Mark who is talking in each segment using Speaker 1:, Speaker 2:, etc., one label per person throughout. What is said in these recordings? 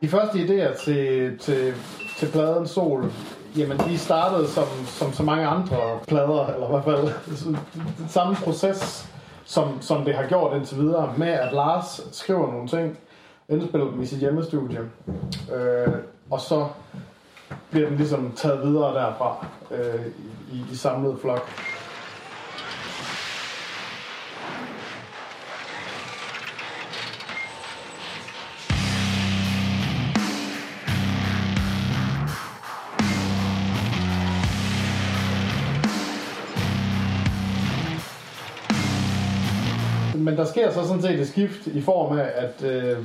Speaker 1: De første idéer til, til, til pladen Sol, jamen de startede som, som så mange andre plader, eller i hvert fald den samme proces, som, som det har gjort indtil videre, med at Lars skriver nogle ting, indspiller dem i sit hjemmestudie, øh, og så bliver den ligesom taget videre derfra øh, i, i samlet flok. Men der sker så sådan set et skift i form af, at, øh,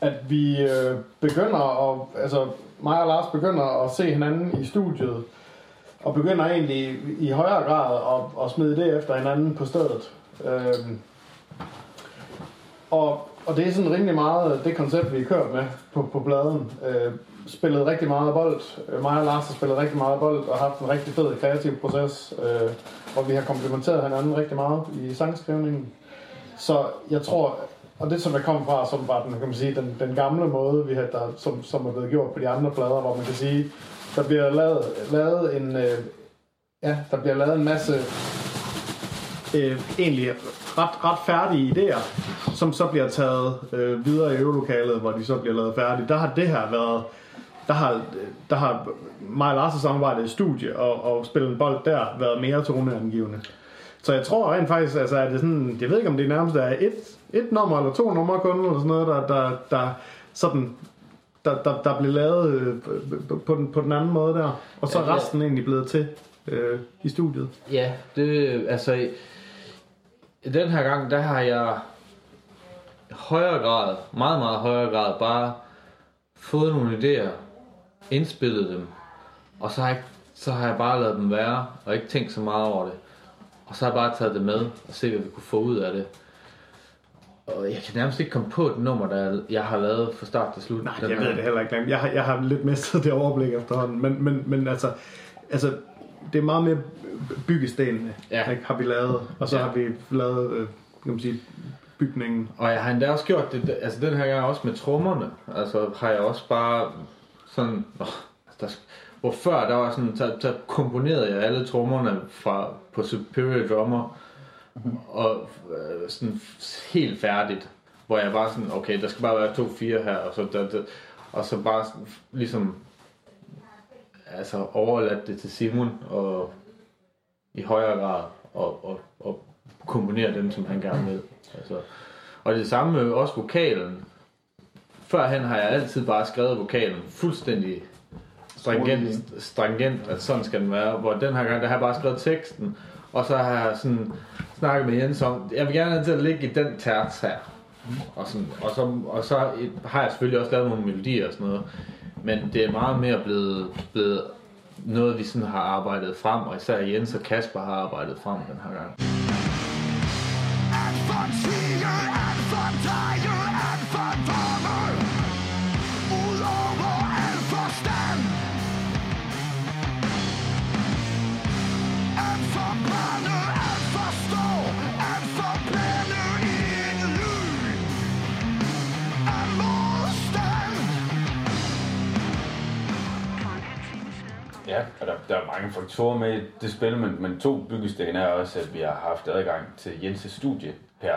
Speaker 1: at vi øh, begynder at, altså mig og Lars begynder at se hinanden i studiet, og begynder egentlig i højere grad at, at smide det efter hinanden på stedet. Øh, og, og det er sådan rimelig meget øh, det koncept, vi har kørt med på, på bladen. Øh, spillet rigtig meget bold. Øh, mig og Lars har spillet rigtig meget bold og haft en rigtig fed kreativ proces, øh, og vi har komplementeret hinanden rigtig meget i sangskrivningen. Så jeg tror, og det som jeg kom fra, som var den, kan man sige, den, den gamle måde, vi har, der, som, som er blevet gjort på de andre plader, hvor man kan sige, der bliver lavet, lavet en, øh, ja, der bliver lavet en masse øh, egentlig ret, ret færdige idéer, som så bliver taget øh, videre i øvelokalet, hvor de så bliver lavet færdige. Der har det her været, der har, der har mig og Lars' samarbejde i studie og, og spille en bold der været mere toneangivende. Så jeg tror rent faktisk, altså er det sådan, jeg ved ikke om det nærmest er et, et nummer eller to numre kun, eller sådan noget, der, der, der sådan der, der, der blev lavet øh, på, den, på den anden måde der. Og så er
Speaker 2: Ja, ja.
Speaker 1: resten egentlig blevet til øh, i studiet.
Speaker 2: Ja, det, altså, den her gang, der har jeg i højere grad, meget, meget højere grad, bare fået nogle idéer, indspillet dem, og så har jeg, så har jeg bare lavet dem være, og ikke tænkt så meget over det. Og så har jeg bare taget det med, og se, hvad vi kunne få ud af det. Og jeg kan nærmest ikke komme på et nummer, der jeg har lavet fra start til slut.
Speaker 1: Nej, jeg ved det heller ikke. Jeg har, jeg har lidt mistet det overblik efterhånden. Men, men, men altså, altså, det er meget mere byggestenene,
Speaker 2: Ja.
Speaker 1: ikke, har vi lavet. Og så
Speaker 2: Ja.
Speaker 1: har vi lavet, øh, kan man sige, bygningen.
Speaker 2: Og jeg har endda også gjort det, altså den her gang også med trommerne. Altså har jeg også bare sådan, åh, der, hvor før der var sådan, så, så komponerede jeg alle trommerne fra, på Superior Drummer, og øh, sådan helt færdigt, hvor jeg bare sådan, okay, der skal bare være to fire her, og så, der, der, og så bare sådan, ligesom, altså overladt det til Simon, og i højere grad, og, og, og komponere dem, som han gerne vil. Altså, og det samme med også vokalen. Førhen har jeg altid bare skrevet vokalen fuldstændig stringent, stringent at sådan skal den være. Hvor den her gang, der har jeg bare skrevet teksten, og så har jeg sådan snakket med Jens om, jeg vil gerne have til at ligge i den terts her. Og, sådan, og, så, og så har jeg selvfølgelig også lavet nogle melodier og sådan noget. Men det er meget mere blevet, blevet noget, vi sådan har arbejdet frem, og især Jens og Kasper har arbejdet frem den her gang.
Speaker 3: And for tiger, and for
Speaker 4: Ja, og der, der er mange faktorer med det spil, men, men to byggesten er også, at vi har haft adgang til Jens' studie her.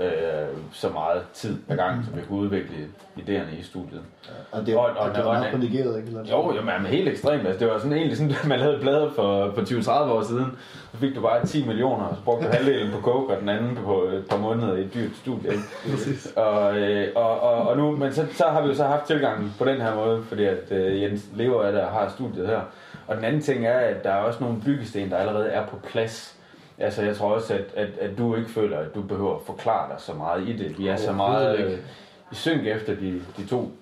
Speaker 4: Øh, så meget tid per gang, så vi kunne udvikle idéerne i studiet.
Speaker 5: Og det,
Speaker 4: Og-
Speaker 5: og, det
Speaker 4: der
Speaker 5: var meget privilegeret, ikke? Eller?
Speaker 4: Jo, jo, men helt ekstremt. Altså, det var sådan egentlig sådan, at man lavede bladet for, for 20-30 år siden. Så fik du bare 10 millioner, og så brugte du halvdelen på coke, og den anden på et par måneder i et dyrt studie. Og, øh, og, og, og nu, men så, så har vi jo så haft tilgangen på den her måde, fordi at øh, Jens lever af det og har studiet her. Og den anden ting er, at der er også nogle byggesten, der allerede er på plads. Altså, jeg tror også, at, at, at du ikke føler, at du behøver at forklare dig så meget i det. Vi er så meget øh, i synk efter de, de to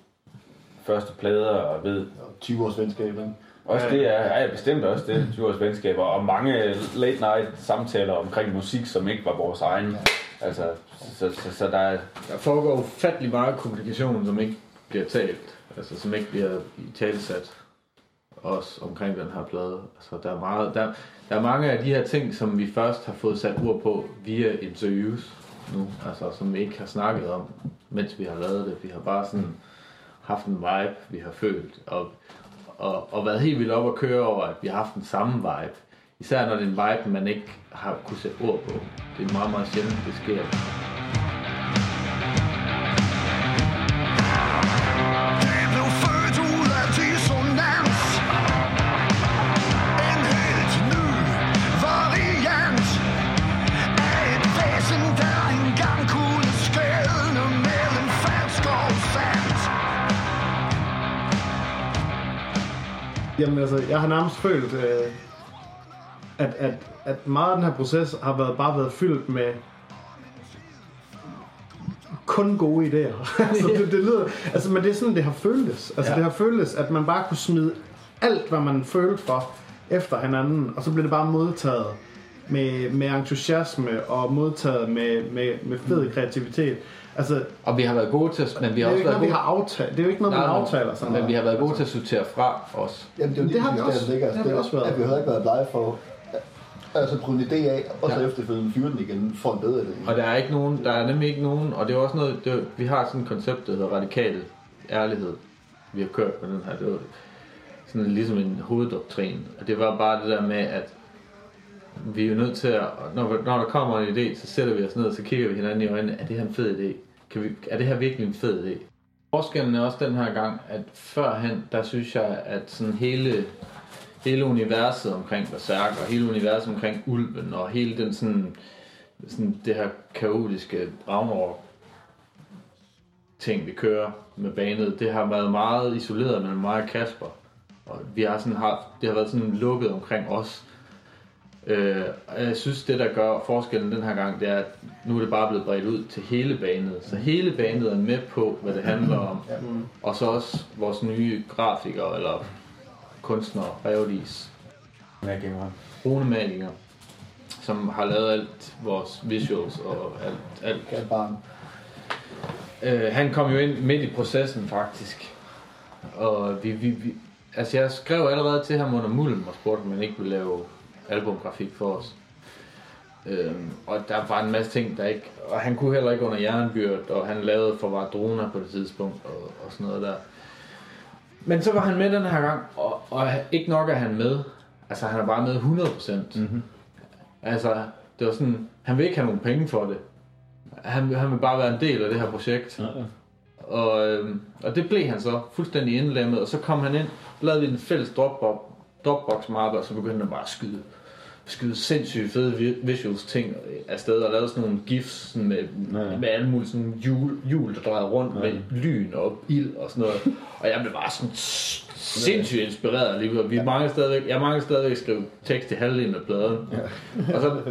Speaker 4: første plader, og ved,
Speaker 5: 20 års venskab, ikke?
Speaker 4: også det er, ja, bestemt også det, 20 års venskaber, og mange late night samtaler omkring musik, som ikke var vores egen. Altså, så, så, så der er,
Speaker 2: Der foregår ufattelig meget kommunikation, som ikke bliver talt. Altså, som ikke bliver i talsat. Også omkring den her plade. Altså, der er, meget, der, der er mange af de her ting, som vi først har fået sat ord på via interviews nu. Altså, som vi ikke har snakket om, mens vi har lavet det. Vi har bare sådan haft en vibe, vi har følt, og, og, og været helt vildt op at køre over, at vi har haft den samme vibe. Især når det er en vibe, man ikke har kunne sætte ord på. Det er meget, meget sjældent, det sker.
Speaker 1: Altså, jeg har nærmest følt, øh, at, at, at meget af den her proces har været, bare været fyldt med kun gode idéer. altså, det, det lyder, altså, men det er sådan, det har føltes. Altså,
Speaker 2: Ja.
Speaker 1: det har føltes, at man bare kunne smide alt, hvad man følte for, efter hinanden, og så blev det bare modtaget med, med entusiasme og modtaget med, med, med fed kreativitet. Altså,
Speaker 2: Og vi har været gode til at, men vi har også været
Speaker 1: noget, vi
Speaker 2: gode,
Speaker 1: har aftalt. Det er jo ikke noget, man
Speaker 2: Nej, nej.
Speaker 1: aftaler sådan
Speaker 2: men
Speaker 1: noget.
Speaker 2: vi har været gode til at sortere fra os.
Speaker 5: Jamen, det er jo
Speaker 1: Det
Speaker 5: lige
Speaker 1: har vi også.
Speaker 5: det,
Speaker 1: har vi også været.
Speaker 5: at vi har ikke været blege for altså prøve en idé af, og så
Speaker 2: Ja.
Speaker 5: efterfølgende fyre den igen for en bedre idé.
Speaker 2: Og der er ikke nogen, der er nemlig ikke nogen, og det er også noget, det er, vi har sådan et koncept, der hedder radikal ærlighed, vi har kørt på den her. Det var sådan ligesom en hoveddoktrin, og det var bare det der med, at vi er jo nødt til at, når, når der kommer en idé, så sætter vi os ned, og så kigger vi hinanden i øjnene, er det her en fed idé? Kan vi, er det her virkelig en fed idé? Forskellen er også den her gang, at førhen, der synes jeg, at sådan hele, hele universet omkring Berserk, og hele universet omkring Ulven, og hele den sådan, sådan det her kaotiske Ragnarok ting, vi kører med banet, det har været meget isoleret mellem mig og Kasper. Og vi har sådan haft, det har været sådan lukket omkring os. Øh, og jeg synes, det der gør forskellen den her gang, det er, at nu er det bare blevet bredt ud til hele banet. Så hele banet er med på, hvad det handler om. Og så også vores nye grafikere, eller kunstnere, Revdis,
Speaker 4: Ja, gamer.
Speaker 2: runemalinger, som har lavet alt vores visuals og alt, alt
Speaker 5: Kan barn.
Speaker 2: Øh, han kom jo ind midt i processen faktisk. Og vi, vi, vi, altså jeg skrev allerede til ham under mulden og spurgte, om han ikke ville lave albumgrafik for os. Øhm, og der var en masse ting, der ikke... Og han kunne heller ikke under jernbyrd, og han lavede for Vardrona på det tidspunkt, og, og sådan noget der. Men så var han med den her gang, og, og ikke nok er han med. Altså han er bare med 100%. Mm-hmm. Altså, det var sådan... Han vil ikke have nogen penge for det. Han, han vil bare være en del af det her projekt.
Speaker 4: Ja, ja.
Speaker 2: Og, øhm, og det blev han så fuldstændig indlemmet, og så kom han ind, lavede vi en fælles dropbox, dropbox mappe, og så begyndte han bare at skyde, skyde sindssygt fede vi- visuals ting afsted, og lavede sådan nogle gifs sådan med,
Speaker 4: Ja,
Speaker 2: ja.
Speaker 4: ja.
Speaker 2: med alle mulige sådan hjul, hjul, der drejede rundt
Speaker 4: Ja.
Speaker 2: med lyn og ild og sådan noget. Og jeg blev bare sådan sindssygt inspireret alligevel. Vi mange stadigvæk, jeg mange stadigvæk skrev tekst i halvdelen af pladen. Og så,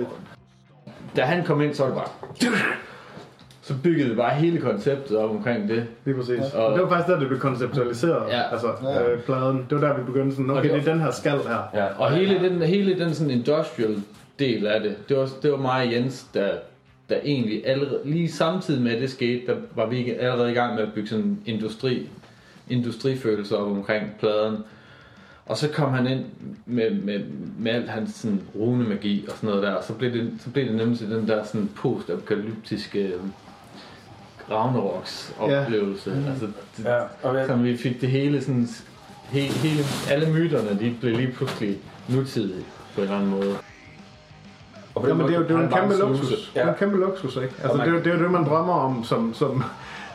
Speaker 2: da han kom ind, så var det bare... Så byggede vi bare hele konceptet op omkring det.
Speaker 1: Lige præcis.
Speaker 2: Ja.
Speaker 1: Og det var faktisk der, det blev konceptualiseret,
Speaker 2: Ja.
Speaker 1: altså
Speaker 5: Ja.
Speaker 1: øh, pladen. Det var der, vi begyndte sådan,
Speaker 2: Og
Speaker 1: okay,
Speaker 2: det
Speaker 1: det er den her skal her.
Speaker 4: Ja,
Speaker 2: Og hele den, hele den sådan industrial del af det, det var, det var mig og Jens, der, der egentlig allerede, lige samtidig med at det skete, der var vi allerede i gang med at bygge sådan en industri, industrifølelse op omkring pladen. Og så kom han ind med, med, med alt hans sådan, runemagi og sådan noget der, og så blev det, så blev det nemlig den der sådan post-apokalyptiske Ragnaroks oplevelse. Ja. Altså, det,
Speaker 4: Ja, og jeg,
Speaker 2: som vi fik det hele sådan, hele, hele, alle myterne, de blev lige pludselig nutidige på en eller anden måde.
Speaker 4: og
Speaker 1: Jamen, det er jo,
Speaker 4: måde
Speaker 1: det er jo en kæmpe luksus.
Speaker 4: snuse.
Speaker 1: Det er jo en kæmpe luksus, ikke? Altså,
Speaker 4: man-
Speaker 1: det, er, det er jo det, man drømmer om som, som,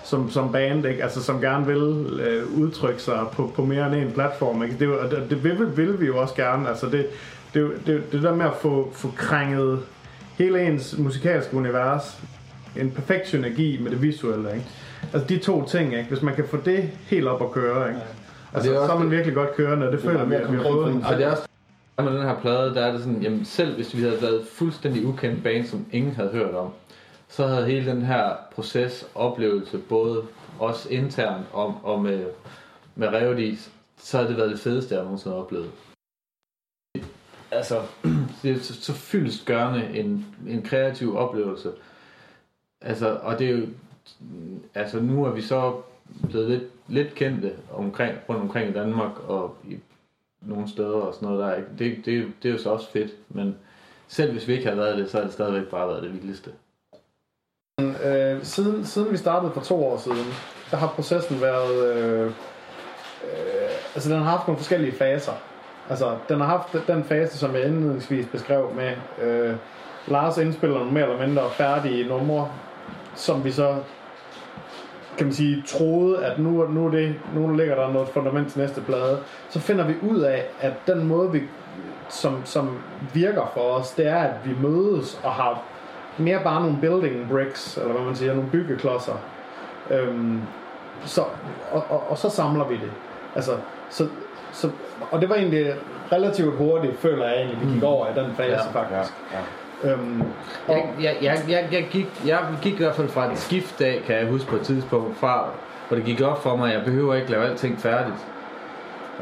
Speaker 1: som, som band, ikke? Altså, som gerne vil øh, udtrykke sig på, på mere end en platform, ikke? Det, er jo, det, det vil, vil vi jo også gerne. Altså, det, det, er det, det der med at få, få krænget hele ens musikalske univers, en perfekt synergi med det visuelle, ikke? Altså, de to ting, ikke? Hvis man kan få det helt op at køre, ikke? Altså,
Speaker 2: det er også
Speaker 1: så er man
Speaker 2: det-
Speaker 1: virkelig godt kørende, og det, føler vi,
Speaker 5: mere
Speaker 1: at vi har fået.
Speaker 2: Og det er også med den her plade, der er det sådan, jamen selv hvis vi havde været fuldstændig ukendt band, som ingen havde hørt om, så havde hele den her proces, oplevelse, både os internt og, og med, med Revdis, så havde det været det fedeste, jeg nogensinde har oplevet. Altså, det er så, så fyldestgørende en, en kreativ oplevelse. Altså, og det er jo, altså nu er vi så blevet lidt, lidt kendte omkring, rundt omkring i Danmark og i nogle steder og sådan noget der. Ikke? Det, det, det er jo så også fedt, men selv hvis vi ikke havde været det, så har det stadigvæk bare været det vildeste.
Speaker 1: Øh, siden, siden vi startede for to år siden, der har processen været... Øh, øh, altså, den har haft nogle forskellige faser. Altså, den har haft den fase, som jeg indledningsvis beskrev med... Øh, Lars indspiller nogle mere eller mindre færdige numre, som vi så kan man sige, troede, at nu, nu, det, nu ligger der noget fundament til næste plade, så finder vi ud af, at den måde, vi, som, som virker for os, det er, at vi mødes og har mere bare nogle building bricks, eller hvad man siger, nogle byggeklodser. Øhm, så, og, og, og så samler vi det. Altså, så, så, og det var egentlig relativt hurtigt, føler jeg egentlig, vi gik over i den fase
Speaker 2: Ja,
Speaker 1: faktisk.
Speaker 4: Ja, ja.
Speaker 1: Øhm, og,
Speaker 2: Jeg, jeg, jeg, jeg, jeg, gik, jeg gik i hvert fald fra et skift af, kan jeg huske på et tidspunkt, fra, hvor det gik op for mig, at jeg behøver ikke lave alting færdigt.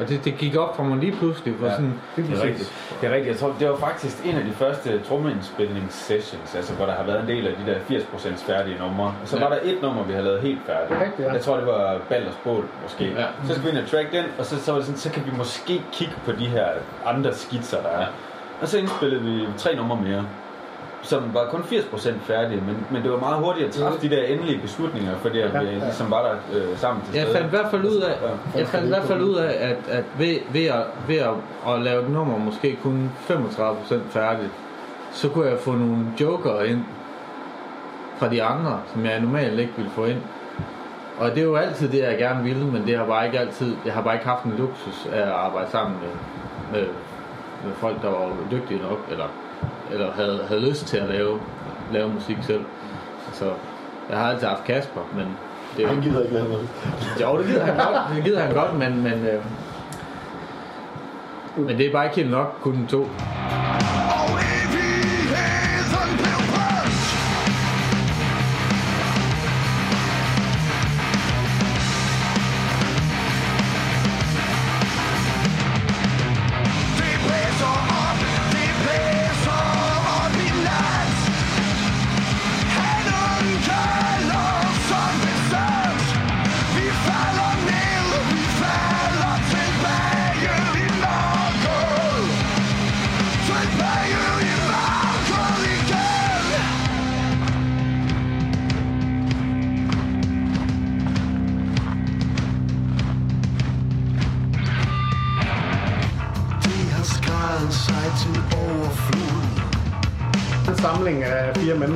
Speaker 2: Og det, det gik op for mig lige pludselig, for
Speaker 4: Ja.
Speaker 2: sådan,
Speaker 4: Det er rigtigt. Det er rigtigt. Jeg tror, det var faktisk en af de første trommeindspilningssessions, altså hvor der har været en del af de der 80% færdige numre. Og så
Speaker 2: Ja.
Speaker 4: var der et nummer, vi havde lavet helt færdigt.
Speaker 1: Rigtigt, ja.
Speaker 4: Jeg tror, det var Balders Bål, måske.
Speaker 2: Ja.
Speaker 4: Så skal vi ind og track den, og så, så var det sådan, så kan vi måske kigge på de her andre skitser, der er. Og så indspillede vi tre numre mere som var kun 80% færdige, men, men det var meget hurtigt at træffe de der endelige beslutninger, fordi
Speaker 1: Ja,
Speaker 4: vi ligesom var der øh, sammen til
Speaker 2: Jeg
Speaker 4: stede.
Speaker 2: fandt i hvert fald ud af,
Speaker 4: Ja.
Speaker 2: jeg fandt i hvert fald ud af, at, at ved, ved, at, ved at, at lave et nummer måske kun 35% færdigt, så kunne jeg få nogle joker ind fra de andre, som jeg normalt ikke ville få ind. Og det er jo altid det, jeg gerne ville, men det har bare ikke altid, jeg har bare ikke haft en luksus af at arbejde sammen med, med, med folk, der var dygtige nok, eller, eller havde, havde lyst til at lave, lave musik selv. Så jeg har altid haft Kasper, men det er
Speaker 5: Han gider ikke lave noget.
Speaker 2: jo, det gider han godt, det gider han godt, men, men, øh, men det er bare ikke helt nok, kun to.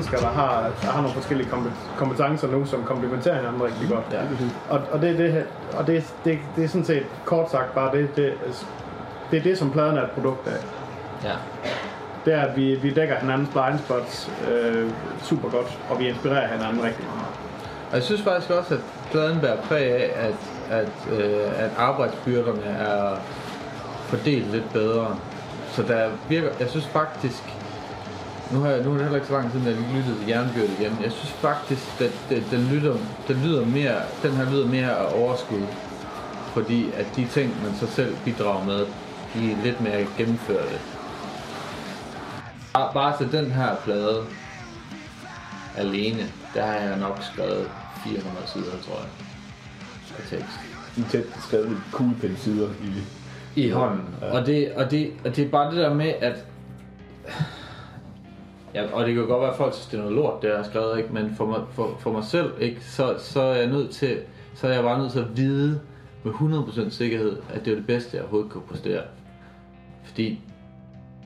Speaker 1: Mennesker, der har, der har nogle forskellige kompe- kompetencer nu, som komplementerer hinanden rigtig godt.
Speaker 2: Ja.
Speaker 1: Og, og, det, er det, og det, det, det er sådan set kort sagt bare det, det, det er det, som pladen er et produkt af.
Speaker 2: Ja.
Speaker 1: Det er, at vi, vi dækker hinandens blind spots øh, super godt, og vi inspirerer hinanden rigtig meget.
Speaker 2: Og jeg synes faktisk også, at pladen bærer præg af, at, at, øh, at arbejdsbyrderne er fordelt lidt bedre. Så der virker, jeg synes faktisk, nu, har jeg, nu er det heller ikke så lang tid, at jeg lyttede til Jernbyrd igen. Jeg synes faktisk, at den, den, lytter, den, lyder mere, den her lyder mere af overskud. Fordi at de ting, man så selv bidrager med, de er lidt mere gennemførte. Bare, bare til den her plade alene, der har jeg nok skrevet 400 sider, tror jeg. Af tekst.
Speaker 5: Er tæt skrevet kuglepensider i
Speaker 2: I hånden.
Speaker 5: Ja.
Speaker 2: Og, det, og, det, og det er bare det der med, at... Ja, og det kan godt være, at folk synes, det er noget lort, det jeg har skrevet, ikke? men for mig, for, for mig selv, ikke? Så, så er jeg nødt til, så er jeg bare nødt til at vide med 100% sikkerhed, at det er det bedste, jeg overhovedet kan præstere. Fordi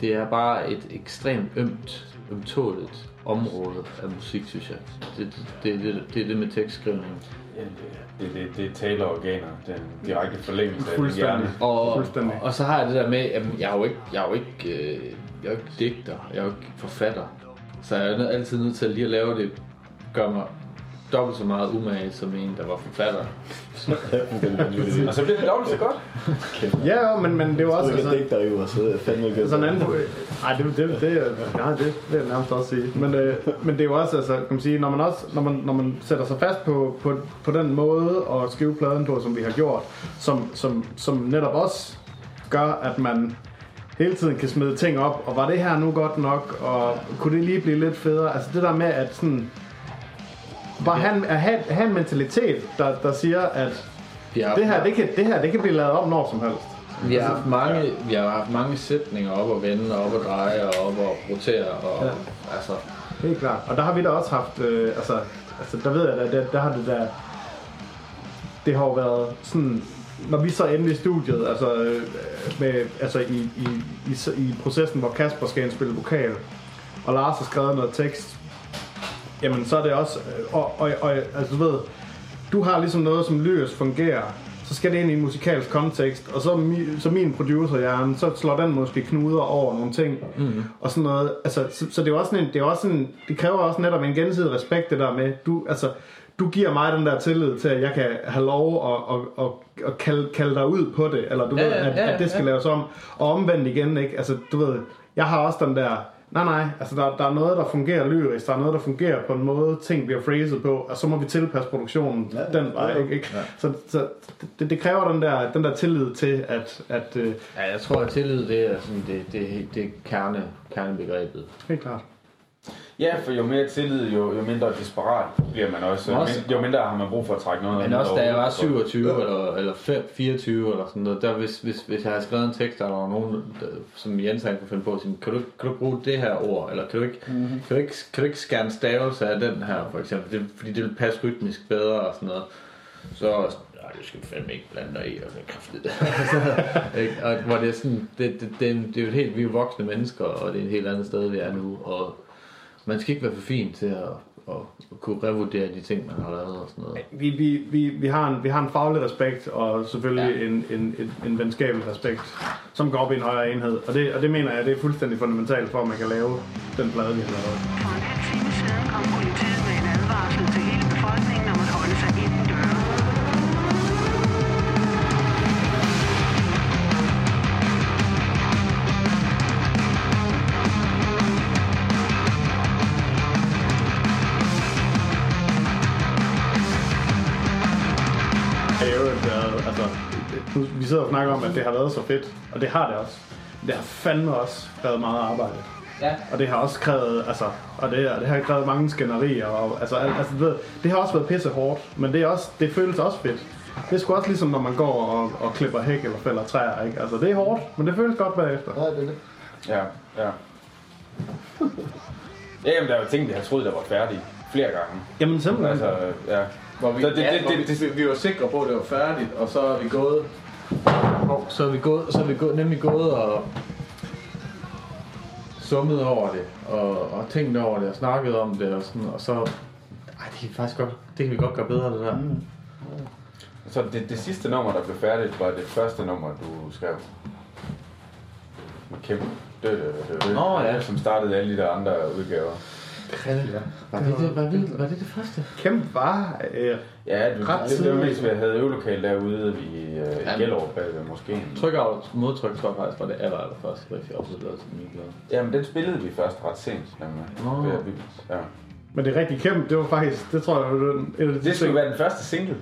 Speaker 2: det er bare et ekstremt ømt, ømtåligt område af musik, synes jeg. Det, det, det, det, det er det med tekstskrivning.
Speaker 4: Ja, det, det, det, det er talerorganer. Den direkte forlængelse af
Speaker 1: Fuldstændig.
Speaker 4: hjerne.
Speaker 2: Og,
Speaker 1: Fuldstændig.
Speaker 2: og så har jeg det der med, at jeg er jo ikke, jeg er jo ikke, øh, jeg er jo ikke digter, jeg er jo ikke forfatter. Så jeg er altid nødt til lige at lave det, gør mig dobbelt så meget umage som en, der var forfatter.
Speaker 4: Og så bliver det dobbelt så godt.
Speaker 1: Ja, jo, men, men det er jo
Speaker 5: Så
Speaker 1: også...
Speaker 5: ikke
Speaker 1: Altså,
Speaker 5: digter jo, og så er jeg fandme ikke
Speaker 1: sådan en anden... Nej, det, det, det, er- nej, det vil jeg nærmest også sige. Men, øh, men det er jo også, altså, kan man sige, når man, også, når man, når man sætter sig fast på, på, på den måde at skrive pladen på, som vi har gjort, som, som, som netop også gør, at man hele tiden kan smide ting op, og var det her nu godt nok, og kunne det lige blive lidt federe? Altså det der med, at sådan... Bare have, en- at have, have en mentalitet, der, der siger, at
Speaker 2: har,
Speaker 1: det her, det kan, det her, det kan blive lavet om når som helst.
Speaker 2: vi har haft mange, vi har haft mange sætninger op og vende, og op og dreje, og op og rotere, og
Speaker 1: Ja.
Speaker 2: ja. altså,
Speaker 1: Helt klart. Og der har vi da også haft, øh, altså, altså der ved jeg, der, der, der har det der, det har jo været sådan, når vi så endelig i studiet, altså, øh, med, altså i, i, i, i processen, hvor Kasper skal indspille vokal, og Lars har skrevet noget tekst, jamen så er det også, øh, og, og, og altså du ved, du har ligesom noget, som lyrisk fungerer, så skal det ind i en musikalsk kontekst, og så, mi, så min producer så slår den måske knuder over nogle ting, mm. og sådan noget. Altså, så, så det er jo også sådan en, det er også sådan, det kræver også netop en gensidig respekt, det der med, du, altså, du giver mig den der tillid til, at jeg kan have lov at, at, at, at kalde, kalde dig ud på det, eller du
Speaker 2: Ja,
Speaker 1: ved,
Speaker 2: ja,
Speaker 1: at,
Speaker 2: ja,
Speaker 1: at det skal
Speaker 2: ja.
Speaker 1: laves om. Og omvendt igen, ikke? Altså, du ved, jeg har også den der, nej nej, altså der, der er noget, der fungerer lyrisk, der er noget, der fungerer på en måde, ting bliver phrased på, og så må vi tilpasse produktionen ja,
Speaker 5: Ja,
Speaker 1: den vej,
Speaker 5: ja, ja.
Speaker 1: ikke? ikke? Så, så det, det kræver den der, den der tillid til, at, at øh,
Speaker 2: Ja, jeg tror, at tillid, det er, sådan, det, det, det er kerne, kernebegrebet.
Speaker 1: helt klart.
Speaker 4: Ja, for jo mere tillid, jo, jo mindre desperat bliver man også. Jo,
Speaker 2: Også-
Speaker 4: jo mindre har man brug for at trække noget
Speaker 2: Men også da jeg var
Speaker 4: hovedet.
Speaker 2: 27 eller, eller 5, 24 eller sådan noget, der hvis, hvis, hvis jeg havde skrevet en tekst, der var nogen, der, som Jens han kunne finde på, at sige, kan du, kan du bruge det her ord, eller kan du ikke,
Speaker 1: Mhm.
Speaker 2: mm-hmm. kan du ikke, kan du ikke skære en stavelse af den her, for eksempel, det, fordi det vil passe rytmisk bedre og sådan noget. Så nej, det skal du fandme ikke blande dig i, og det er kraftigt. Ikke? og hvor det er sådan, det, det, det, er det er jo et helt, vi er voksne mennesker, og det er et helt andet sted, vi er nu, og man skal ikke være for fin til at, at, at kunne revurdere de ting, man har lavet og sådan noget.
Speaker 1: Vi, vi, vi, vi, har en, vi har en faglig respekt, og selvfølgelig ja. en, en, en, en venskabelig respekt, som går op i en højere enhed. Og det, og det mener jeg, det er fuldstændig fundamentalt for, at man kan lave den plade, vi har lavet. Vi snakker om, at det har været så fedt, og det har det også. Men Det har fandme også krævet meget arbejde.
Speaker 2: Ja.
Speaker 1: Og det har også krævet, altså, og det, det har krævet mange skænderier, og altså, al- altså ved, det har også været pisse hårdt, men det, er også, det føles også fedt. Det er sgu også ligesom, når man går og, og klipper hæk eller fælder træer, ikke? Altså, det er hårdt, men det føles godt bagefter.
Speaker 5: Ja, det er det.
Speaker 4: Ja, ja. Ja, jamen, der er jo ting, jeg har troet, der var færdige flere gange.
Speaker 1: Jamen simpelthen.
Speaker 4: Altså, ja.
Speaker 2: Hvor vi,
Speaker 4: Så
Speaker 2: det,
Speaker 4: det- det- det-
Speaker 2: vi,
Speaker 4: det-
Speaker 2: vi, vi var sikre på, at det var færdigt, og så er vi gået... Hov, Så er vi gået, så er vi gået, nemlig gået og summet over det, og, og tænkt over det, og snakket om det, og, sådan, og så... Ej, det kan vi faktisk godt, det kan vi godt gøre bedre, det der. Mm.
Speaker 4: Så det, det sidste nummer, der blev færdigt, var det første nummer, du skrev. Med Kim. Dø, dø, dø, dø,
Speaker 2: Nå, ja.
Speaker 4: Som startede alle de der andre udgaver.
Speaker 2: Var det det, var det, var det, det første?
Speaker 1: Kæmpe var, øh,
Speaker 4: Ja, du,
Speaker 1: Ret
Speaker 4: det, det var mest, vi havde øvelokal derude i, øh, i. Gellerup bag ved moskeen.
Speaker 2: Trykaft modtryk, tror jeg faktisk, var det aller, aller første, også lavede til den nye plade.
Speaker 4: Jamen, den spillede vi først ret sent, nemlig. Ja, vi- Ja.
Speaker 1: men det er rigtig kæmpe, det var faktisk, det tror jeg, var den, et af de
Speaker 4: Det skulle være den første single.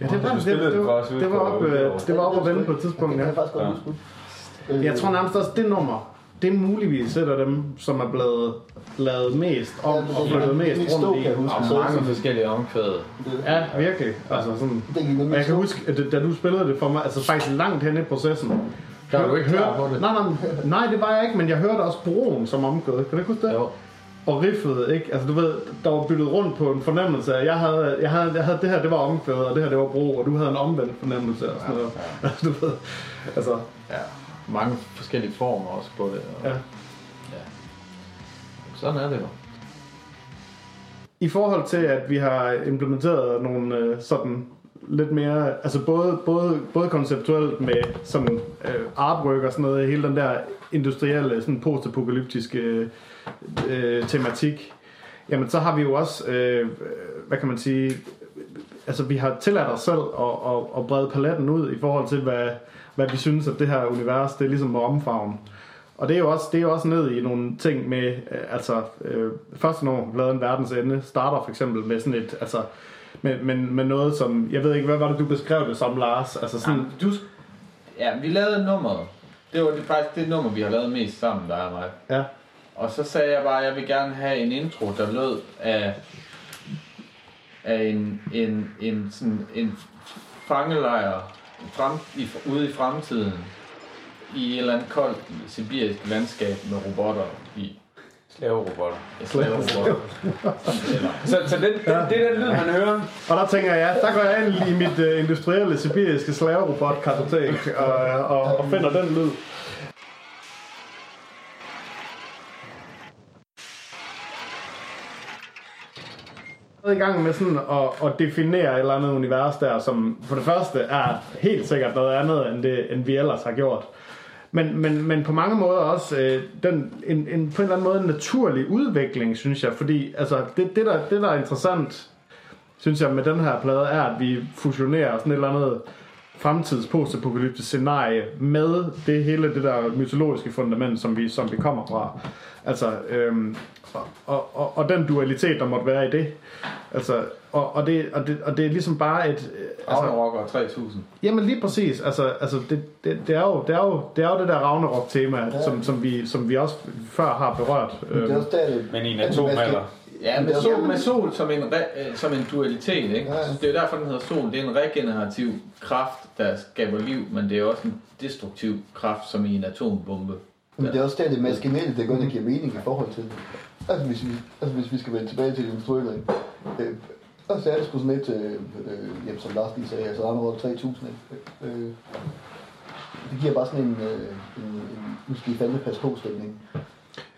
Speaker 1: Ja, det var, det, det,
Speaker 4: den
Speaker 1: det, var, det var op, øh, det var op at vende på et tidspunkt,
Speaker 5: Det
Speaker 1: ja.
Speaker 5: Jeg
Speaker 1: tror nærmest også, det nummer, det er muligvis et af dem, som er blevet lavet mest om
Speaker 5: Ja,
Speaker 1: og flyttet mest
Speaker 5: det stod,
Speaker 1: rundt i.
Speaker 5: kan huske.
Speaker 2: Og
Speaker 5: Så-
Speaker 2: mange forskellige omkvæde.
Speaker 1: Ja, virkelig. Altså sådan. Og jeg kan huske, at da du spillede det for mig, altså faktisk langt hen i processen.
Speaker 2: Der var du ikke klar på det.
Speaker 1: Nej, nej, nej, det var jeg ikke, men jeg hørte også broen som omkvæd. Kan du ikke huske det?
Speaker 2: Jo.
Speaker 1: Og riffet, ikke? Altså du ved, der var byttet rundt på en fornemmelse af, jeg havde, jeg havde, jeg havde det her, det var omkvædet, og det her, det var bro, og du havde en omvendt fornemmelse og sådan noget. Altså, du ved, altså,
Speaker 2: Ja. Mange forskellige former også på det. Og,
Speaker 1: ja.
Speaker 2: ja. Sådan er det jo.
Speaker 1: I forhold til, at vi har implementeret nogle øh, sådan lidt mere, altså både, både, både konceptuelt med sådan øh, artwork og sådan noget, hele den der industrielle, sådan postapokalyptiske øh, tematik, jamen så har vi jo også, øh, hvad kan man sige, altså vi har tilladt os selv at, at, at brede paletten ud i forhold til, hvad, hvad vi synes, at det her univers, det er ligesom må omfavne. Og det er jo også, det er jo også ned i nogle ting med, øh, altså, øh, første nummer, lavet en verdens ende, starter for eksempel med sådan et, altså, med, med, med noget som, jeg ved ikke, hvad var det, du beskrev det som, Lars? Altså sådan,
Speaker 2: Jamen, du, ja, vi lavede nummeret. Det var det, faktisk det nummer, vi har lavet mest sammen, der er mig.
Speaker 1: ja,
Speaker 2: Og så sagde jeg bare, at jeg vil gerne have en intro, der lød af, af en, en, en, sådan, en fangelejr frem, i, ude i fremtiden i et eller andet koldt sibirisk landskab med robotter i.
Speaker 4: Slaverobotter.
Speaker 2: Slaverobotter.
Speaker 4: Så, så den, den, det er den lyd, man hører.
Speaker 1: Og der tænker jeg, der går jeg ind i mit uh, industrielle sibiriske slaverobot-kartotek og, og, og finder den lyd. I gang med sådan at, at definere et eller andet univers der, som for det første er helt sikkert noget andet, end, det, end vi ellers har gjort. Men, men, men på mange måder også øh, den, en, en, på en eller anden måde en naturlig udvikling, synes jeg. Fordi altså, det, det, der, det, der er interessant, synes jeg, med den her plade, er, at vi fusionerer sådan et eller andet fremtidspostapokalyptisk scenarie med det hele det der mytologiske fundament, som vi, som vi kommer fra. Altså, øhm, og, og, og, og den dualitet, der måtte være i det. Altså, og, og, det, og, det, og det er ligesom bare et... øh, Altså,
Speaker 2: Ragnarok og 3000.
Speaker 1: Jamen lige præcis. Altså, altså det, det, det, er jo, det, er jo, det er jo det der Ragnarok-tema, ja. som, som, vi, som vi også før har berørt.
Speaker 5: Det er
Speaker 1: Øhm,
Speaker 5: også der, det,
Speaker 4: Men i en atomalder.
Speaker 2: Ja, med sol, med sol som en, re, øh, som en dualitet, ikke?
Speaker 5: Ja.
Speaker 2: Det er jo derfor, den hedder sol. Det er en regenerativ kraft, der skaber liv, men det er også en destruktiv kraft, som i en atombombe.
Speaker 5: Men det er også der, det maskinelle, det gør, det giver mening i forhold til det. Altså hvis vi, altså, hvis vi skal vende tilbage til industrielle, ikke? øh, og så er det sgu sådan lidt, øh, øh, jamen, som Lars lige sagde, altså Ragnarok 3000, ikke? øh, det giver bare sådan en, øh, en, en nu skal I fandme passe på stemning.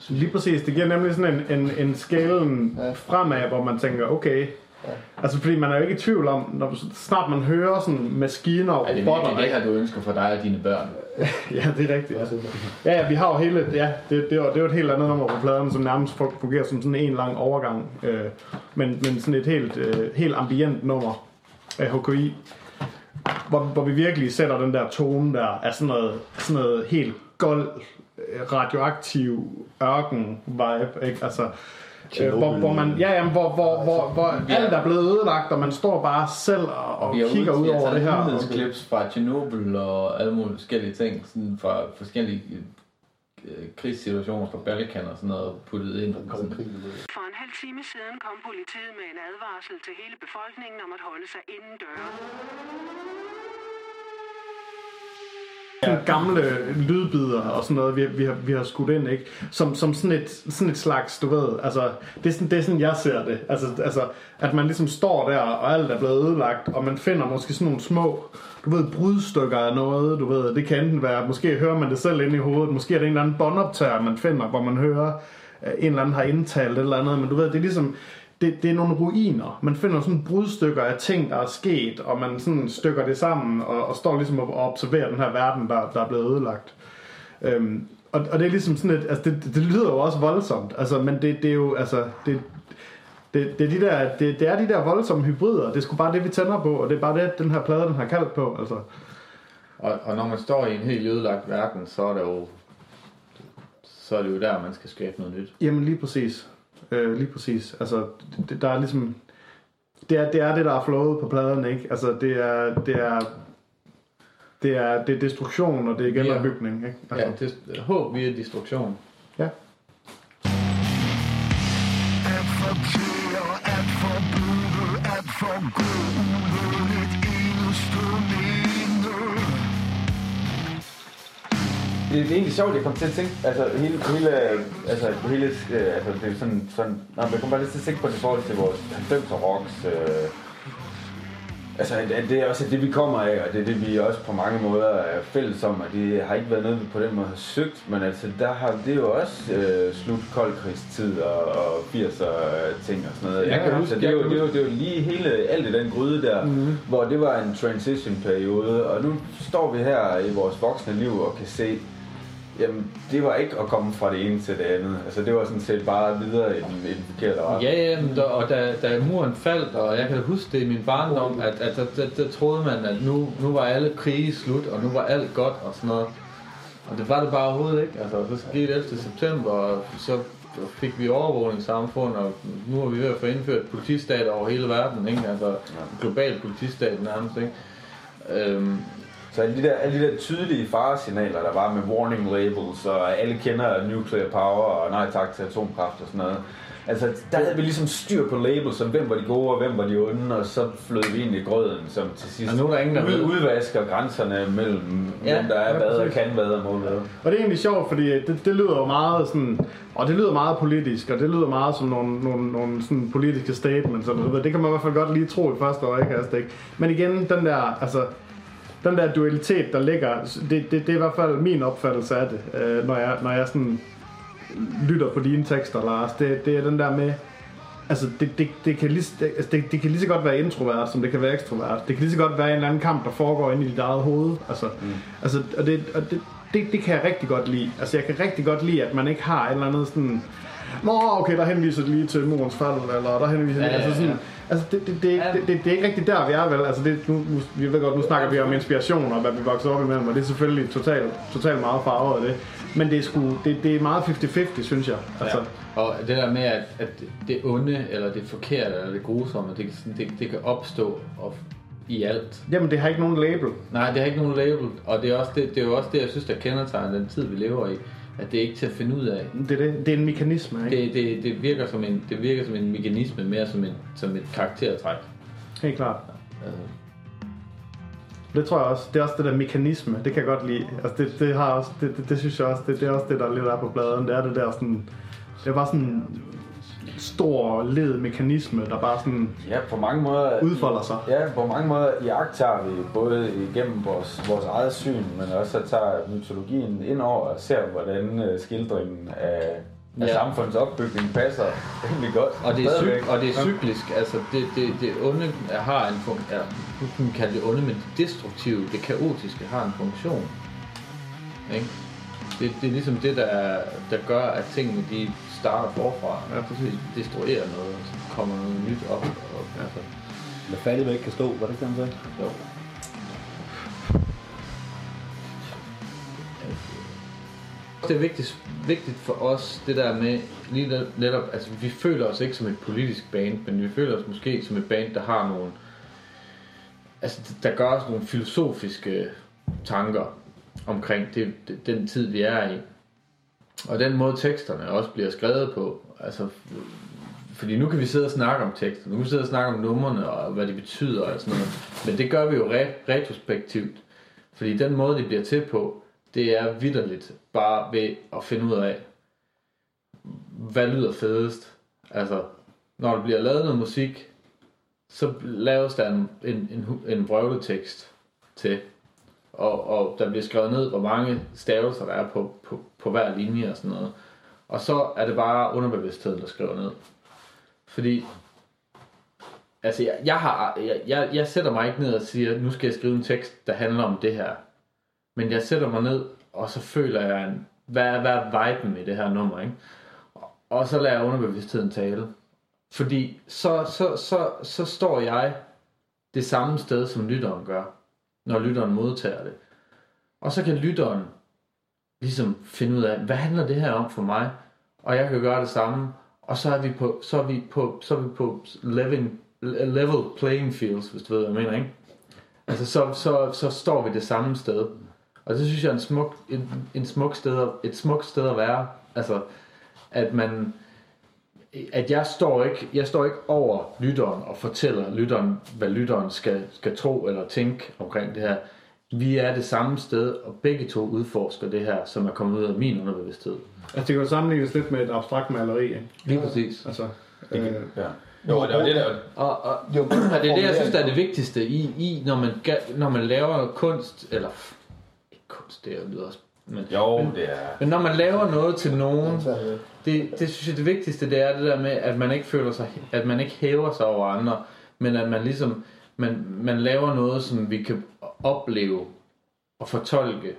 Speaker 1: lige præcis. Det giver nemlig sådan en, en, en skalen
Speaker 5: Ja.
Speaker 1: fremad, hvor man tænker, okay...
Speaker 5: Ja.
Speaker 1: Altså, fordi man er jo ikke i tvivl om, når snart man hører sådan maskiner og
Speaker 2: Er det
Speaker 1: robotter,
Speaker 2: det her, du ønsker for dig og dine børn?
Speaker 1: Ja, det er rigtigt. Ja, ja, ja vi har jo hele... Ja, det, det, er, jo- det er jo et helt andet nummer på pladen, som nærmest fungerer som sådan en lang overgang. Øh, men, men sådan et helt, øh, helt ambient nummer af HKI. Hvor, hvor vi virkelig sætter den der tone der af sådan noget, sådan noget helt gold, øh, radioaktiv ørken-vibe, ikke? Altså, øh, hvor, hvor man, ja, jamen, hvor, hvor, hvor, hvor alt er blevet ødelagt, og man står bare selv og, og
Speaker 2: Vi har
Speaker 1: kigger ud over det her.
Speaker 2: nyhedsklips fra Tjernobyl og alle mulige forskellige ting, sådan fra forskellige øh, krigssituationer fra Balkan og sådan noget puttet ind.
Speaker 6: For en halv time siden kom politiet med en advarsel til hele befolkningen om at holde sig indendøre.
Speaker 1: Sådan gamle lydbider og sådan noget, vi, vi, har, vi har skudt ind, ikke? Som, som sådan, et, sådan et slags, du ved, altså, det er, sådan, det er sådan, jeg ser det. Altså, altså, at man ligesom står der, og alt er blevet ødelagt, og man finder måske sådan nogle små, du ved, brudstykker af noget, du ved, det kan enten være, måske hører man det selv ind i hovedet, måske er det en eller anden båndoptager, man finder, hvor man hører, øh, en eller anden har indtalt et eller andet, men du ved, det er ligesom, det, det er nogle ruiner. Man finder sådan brudstykker af ting, der er sket, og man sådan stykker det sammen, og, og står ligesom og observerer den her verden, der, der er blevet ødelagt. Øhm, og, og det er ligesom sådan et, altså det, det, det lyder jo også voldsomt, altså, men det, det er jo, altså, det, det, det, er de der, det, det er de der voldsomme hybrider, det er sgu bare det, vi tænder på, og det er bare det, den her plade, den har kaldt på, altså.
Speaker 2: Og, og når man står i en helt ødelagt verden, så er det jo så er det jo der, man skal skabe noget nyt.
Speaker 1: Jamen lige præcis. Øh, lige præcis. Altså, det, der er ligesom... Det er, det er det, der er flowet på pladen, ikke? Altså, det er... Det er det er, det er destruktion, og det er genopbygning, ikke? Altså,
Speaker 2: Ja, det, håb via destruktion.
Speaker 1: ja.
Speaker 3: At fortære, at forbyde, at uden
Speaker 4: Det er egentlig sjovt, jeg kom til at tænke, altså hele, hele, altså hele, øh, altså det er sådan, sådan, nej, jeg kom bare lidt til at tænke på det i forhold til vores 90'er rocks, øh, altså at, at det er også det, vi kommer af, og det er det, vi også på mange måder er fælles om, og det har ikke været noget, vi på den måde har søgt, men altså der har det jo også øh, slut koldkrigstid og, og 80'er ting og sådan noget.
Speaker 2: Jeg kan huske-
Speaker 4: det er
Speaker 2: jeg
Speaker 4: jo, det er jo, det er jo lige hele, alt i den gryde der, mm-hmm. hvor det var en transition periode, og nu står vi her i vores voksne liv og kan se, Jamen, det var ikke at komme fra det ene til det andet. Altså, det var sådan set bare videre i den, i den forkerte retning.
Speaker 2: Ja, ja, men der, og da, da muren faldt, og jeg kan huske det i min barndom, at, at der, der, der troede man, at nu, nu var alle krige slut, og nu var alt godt og sådan noget. Og det var det bare overhovedet ikke. Altså, så skete 11. september, og så fik vi overvågningssamfund, og nu er vi ved at få indført politistat over hele verden, ikke? Altså, global politistat nærmest, ikke? Øhm,
Speaker 4: Så alle de, der, alle de der tydelige faresignaler, der var med warning labels, og alle kender nuclear power, og nej tak til atomkraft og sådan noget. Altså, der havde vi ligesom styr på labels, om hvem var de gode og hvem var de onde, og så flød vi ind i grøden, som til sidst
Speaker 2: Og nu er der ingen, der
Speaker 4: ud, udvasker grænserne mellem,
Speaker 2: Ja,
Speaker 4: hvem der er
Speaker 1: ja,
Speaker 4: hvad og kan hvad og må hvad.
Speaker 1: Og det er egentlig sjovt, fordi det, det lyder jo meget sådan, og det lyder meget politisk, og det lyder meget som nogle, nogle, nogle sådan politiske statements, og ved, det kan man i hvert fald godt lige tro i første øjekast, ikke? Men igen, den der, altså, den der dualitet, der ligger, det, det, det er i hvert fald min opfattelse af det, øh, når, jeg, når jeg sådan lytter på dine tekster, Lars. Det, det er den der med, altså det, det, det, kan lige, det, altså, det, det kan lige så godt være introvert, som det kan være ekstrovert. Det kan lige så godt være en eller anden kamp, der foregår inde i dit eget hoved. Altså, mm. altså og det, og det, det, det kan jeg rigtig godt lide. Altså jeg kan rigtig godt lide, at man ikke har et eller andet sådan... Nå, okay, der henviser det lige til murens fald, eller der henviser
Speaker 2: Ja,
Speaker 1: ja,
Speaker 2: ja,
Speaker 1: altså sådan,
Speaker 2: ja.
Speaker 1: Altså, det, det, det, det, det, det, er ikke rigtig der, vi er vel. Altså, det, nu, nu, vi ved godt, nu snakker vi om inspiration og hvad vi voksede op imellem, og det er selvfølgelig totalt total meget farvet af det. Men det er, sgu, det, det er meget 50-50, synes jeg. Altså,
Speaker 2: Ja. Og det der med, at, at det onde, eller det forkerte, eller det grusomme, det, det, det kan opstå og, i alt.
Speaker 1: Jamen, det har ikke nogen label.
Speaker 2: Nej, det har ikke nogen label, og det er, også det, det er jo også det, jeg synes, der kendetegner den tid, vi lever i. At det er ikke til at finde ud af.
Speaker 1: Det er, det. Det er en mekanisme, ikke?
Speaker 2: Det, det, det, virker, som en, det virker som en mekanisme, mere som, en, som et karaktertræk.
Speaker 1: Helt klart.
Speaker 2: Altså,
Speaker 1: Det tror jeg også. Det er også det der mekanisme. Det kan jeg godt lide. Altså, det, det, har også, det, det, det synes jeg også, det, det er også det, der lidt er på bladen. Det er det der sådan... Det er bare sådan stor led mekanisme, der bare sådan
Speaker 4: Ja, på mange måder...
Speaker 1: udfolder sig.
Speaker 4: Ja, på mange måder jagter vi både igennem vores, vores eget syn, men også så tager mytologien ind over og ser, hvordan øh, skildringen af, af
Speaker 2: Ja.
Speaker 4: samfundets opbygning passer rimelig godt.
Speaker 2: Og det er, cyk, og det er cyklisk, altså det, det, det onde har en funktion, ja, nu kan kalde det onde, men det destruktive, det kaotiske har en funktion. Ikke? Det, det er ligesom det, der, der gør, at tingene de starter forfra.
Speaker 1: Ja, præcis.
Speaker 2: Destruerer noget, og så kommer noget nyt op. Og, altså,
Speaker 5: Hvad fattig man ikke kan stå, var det ikke sagde?
Speaker 2: jo. Det er vigtigt, vigtigt for os, det der med lige net- netop, altså vi føler os ikke som et politisk band, men vi føler os måske som et band, der har nogle, altså der gør os nogle filosofiske tanker omkring det, det, den tid, vi er i. Og den måde teksterne også bliver skrevet på, altså fordi nu kan vi sidde og snakke om tekster, nu kan vi sidde og snakke om numrene og hvad de betyder og sådan noget, men det gør vi jo re- retrospektivt. Fordi den måde, det bliver til på, det er vidderligt bare ved at finde ud af, hvad lyder fedest. Altså, når der bliver lavet noget musik, så laves der en, en, en, en vrøvletekst til, og, og der bliver skrevet ned, hvor mange stavelser der er på, på, på hver linje og sådan noget. Og så er det bare underbevidstheden, der skriver ned. Fordi, altså jeg, jeg, har, jeg, jeg, jeg sætter mig ikke ned og siger, nu skal jeg skrive en tekst, der handler om det her. Men jeg sætter mig ned, og så føler jeg, en, hvad, er, hvad er viben i det her nummer, ikke? Og så lader jeg underbevidstheden tale. Fordi så, så, så, så står jeg det samme sted, som lytteren gør, når lytteren modtager det. Og så kan lytteren ligesom finde ud af, hvad handler det her om for mig? Og jeg kan gøre det samme. Og så er vi på, så er vi på, så er vi på living, level playing fields, hvis du ved, hvad jeg mener, ikke? Altså, så, så, så står vi det samme sted. Og det synes jeg er en smuk, en, en smuk sted, et smukt sted at være. Altså, at man, at jeg står ikke, jeg står ikke over lytteren og fortæller lytteren, hvad lytteren skal, skal tro eller tænke omkring det her. Vi er det samme sted, og begge to udforsker det her, som er kommet ud af min underbevidsthed.
Speaker 1: Altså, det kan jo sammenlignes lidt med et abstrakt maleri, ikke?
Speaker 2: Lige præcis.
Speaker 1: Altså, øh,
Speaker 4: Ja. Jo, det var det der,
Speaker 2: Og, og,
Speaker 5: Jo,
Speaker 2: og det er det, jeg synes, der er det vigtigste i, i når, man, når man laver kunst, eller ikke kunst, det lyder også, men,
Speaker 4: jo,
Speaker 2: men,
Speaker 4: det er...
Speaker 2: men når man laver noget til nogen, det, det synes jeg, det vigtigste, det er det der med, at man ikke føler sig, at man ikke hæver sig over andre, men at man ligesom, man, man laver noget, som vi kan opleve og fortolke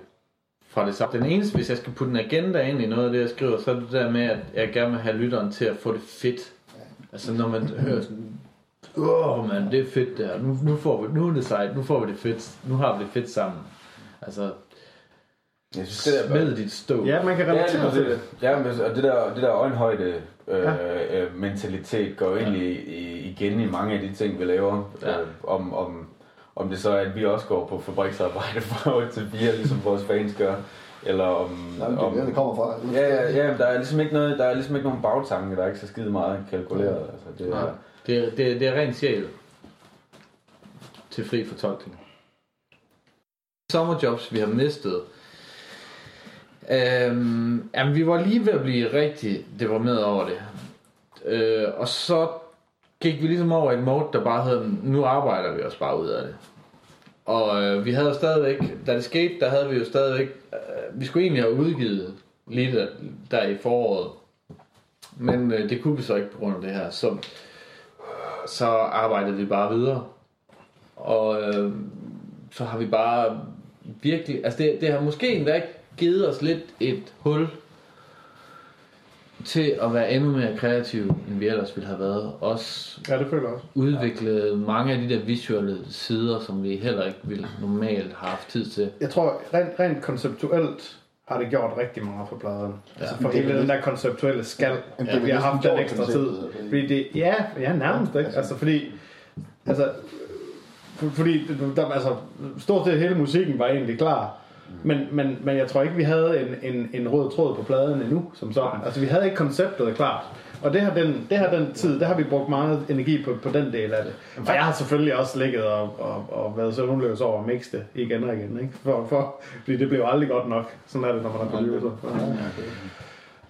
Speaker 2: fra det samme. Den eneste, hvis jeg skal putte en agenda ind i noget af det, jeg skriver, så er det der med, at jeg gerne vil have lytteren til at få det fedt. Altså når man hører sådan, åh mand, det er fedt der, nu, nu, får vi, nu er det sejt, nu får vi det fedt, nu har vi det fedt sammen. Altså,
Speaker 4: jeg synes, det der,
Speaker 2: smed dit stå.
Speaker 1: ja, man kan
Speaker 4: Ja,
Speaker 1: relatere
Speaker 4: det,
Speaker 1: til
Speaker 4: det. Ja, men, og det der, det der øjenhøjde øh,
Speaker 1: Ja.
Speaker 4: øh, mentalitet går egentlig i, igen i mange af de ting, vi laver.
Speaker 2: Ja.
Speaker 4: Øh, om, om, Om det så er, at vi også går på fabriksarbejde fra 8 til 4, ligesom vores fans gør. Eller om...
Speaker 5: Nej, men det
Speaker 4: om
Speaker 5: der, det kommer fra.
Speaker 4: Ja, ja, ja, der er ligesom ikke noget, der er ligesom ikke nogen bagtanke, der er ikke så skide meget kalkuleret. Altså, det, er,
Speaker 2: Det, er- det, er- det er ren sjæl til fri fortolkning. Sommerjobs, vi har mistet. Øhm, jamen, vi var lige ved at blive rigtig deprimeret over det. Øh, og så gik vi ligesom over i et mode, der bare hed, nu arbejder vi os bare ud af det. Og øh, vi havde jo stadigvæk, da det skete, der havde vi jo stadigvæk, øh, vi skulle egentlig have udgivet lige der, der i foråret. Men øh, det kunne vi så ikke på grund af det her. Så så arbejdede vi bare videre. Og øh, så har vi bare virkelig, altså det, det har måske endda givet os lidt et hul til at være endnu mere kreative, end vi ellers ville have været. Også
Speaker 1: Ja, det føler jeg også.
Speaker 2: udvikle mange af de der visuelle sider, som vi heller ikke ville normalt have haft tid til.
Speaker 1: Jeg tror, rent, rent konceptuelt har det gjort rigtig meget for pladen. Ja. Altså for
Speaker 5: Det er
Speaker 1: hele
Speaker 5: vel-
Speaker 1: den der konceptuelle skal,
Speaker 5: Jamen, det
Speaker 1: vi har haft den ekstra tid.
Speaker 5: altså.
Speaker 1: Fordi det, ja, ja, nærmest ikke. Altså fordi, altså, for- fordi der, altså, stort set hele musikken var egentlig klar. Men, men, men jeg tror ikke, vi havde en, en, en rød tråd på pladen endnu, som sådan. Altså, vi havde ikke konceptet klart. Og det har den, det har den tid, der har vi brugt meget energi på, på den del af det. Og jeg har selvfølgelig også ligget og, og, og været søvnløs over at mixe det igen og igen. Ikke? For, for, fordi det blev aldrig godt nok. Sådan er det, når man er producer.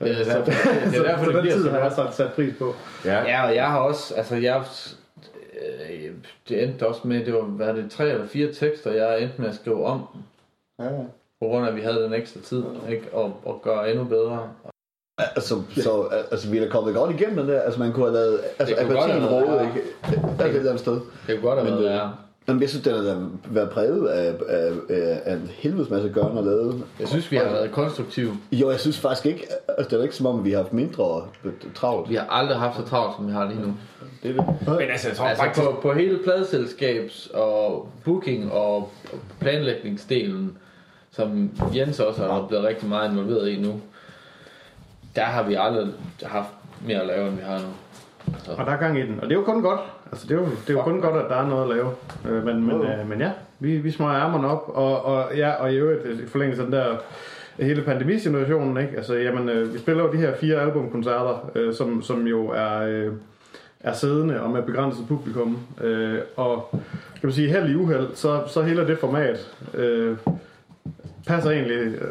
Speaker 2: Det er
Speaker 1: Så,
Speaker 2: derfor, det, det, er derfor,
Speaker 1: så
Speaker 2: det
Speaker 1: den
Speaker 2: bliver
Speaker 1: tid
Speaker 2: så
Speaker 1: har jeg sat, sat pris på.
Speaker 4: ja.
Speaker 2: Ja, og jeg har også, altså jeg, øh, det endte også med, det var, hvad er det, tre eller fire tekster, jeg endte med at skrive om,
Speaker 5: Ja, ja.
Speaker 2: på grund af, at vi havde den ekstra tid, ikke? Og, og gøre endnu bedre.
Speaker 5: Altså, så, altså, vi er da kommet godt igennem den der. Altså, man kunne have lavet... Altså,
Speaker 2: Det kunne godt have været
Speaker 5: ikke? Der er et eller andet sted.
Speaker 2: Det kunne godt have
Speaker 5: Men
Speaker 2: været
Speaker 5: det-
Speaker 2: værre.
Speaker 5: Jamen, jeg synes, den har været præget af, af, af, af en helvedes masse gørn og lavet.
Speaker 2: Jeg synes, vi har været konstruktive.
Speaker 5: Jo, jeg synes faktisk ikke... Altså, det er ikke som om, vi har haft mindre travlt.
Speaker 2: Vi har aldrig haft så travlt, som vi har lige nu.
Speaker 5: Det er det.
Speaker 4: Men altså, jeg tror
Speaker 2: Altså
Speaker 4: faktisk...
Speaker 2: på, på hele pladselskabs og booking og planlægningsdelen, som Jens også er blevet rigtig meget involveret i nu, der har vi aldrig haft mere at lave, end vi har nu.
Speaker 1: Og der er gang i den. Og det er jo kun godt. Altså, det er jo, det er jo kun godt, at der er noget at lave. Øh, men, men, øh, men ja, vi, vi smøger ærmerne op. Og, og, ja, og i øvrigt, i forlængelse af den der hele pandemisituationen, ikke? Altså, jamen, øh, vi spiller jo de her fire albumkoncerter, øh, som, som jo er, øh, er siddende og med begrænset publikum. Øh, og kan man sige, held i uheld, så, så hele det format øh, passer egentlig øh,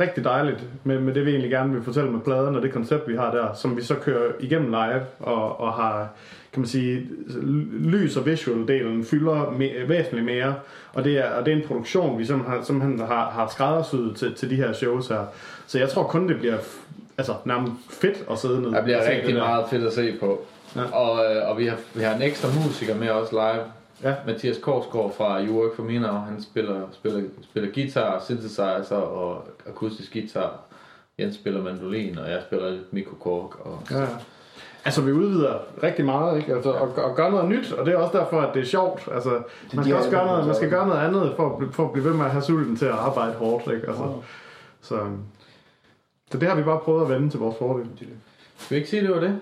Speaker 1: rigtig dejligt med, med det, vi egentlig gerne vil fortælle med pladen og det koncept, vi har der, som vi så kører igennem live og, og har, kan man sige, lys- og visual-delen fylder me- væsentligt mere, og det, er, og det er en produktion, vi simpelthen, simpelthen har, har skræddersyet til, til de her shows her. Så jeg tror kun, det bliver altså, nærmest fedt at sidde ned
Speaker 2: Der bliver rigtig
Speaker 1: det der.
Speaker 2: meget fedt at se på.
Speaker 1: Ja.
Speaker 2: Og, øh, og vi, har, vi har en ekstra musiker med os live.
Speaker 1: Ja.
Speaker 2: Mathias Korsgaard fra You Work For Me Now. Han spiller, spiller, spiller guitar, synthesizer og akustisk guitar. Jens spiller mandolin, og jeg spiller lidt mikrokork. Og,
Speaker 1: Ja, ja. Altså, vi udvider rigtig meget, ikke? Altså, og, og gør noget nyt, og det er også derfor, at det er sjovt. Altså, man skal også gøre noget, man skal gøre noget andet, for at, for at blive ved med at have sulten til at arbejde hårdt, ikke? Altså, så, så det har vi bare prøvet at vende til vores fordel.
Speaker 2: Skal vi ikke sige, det var det?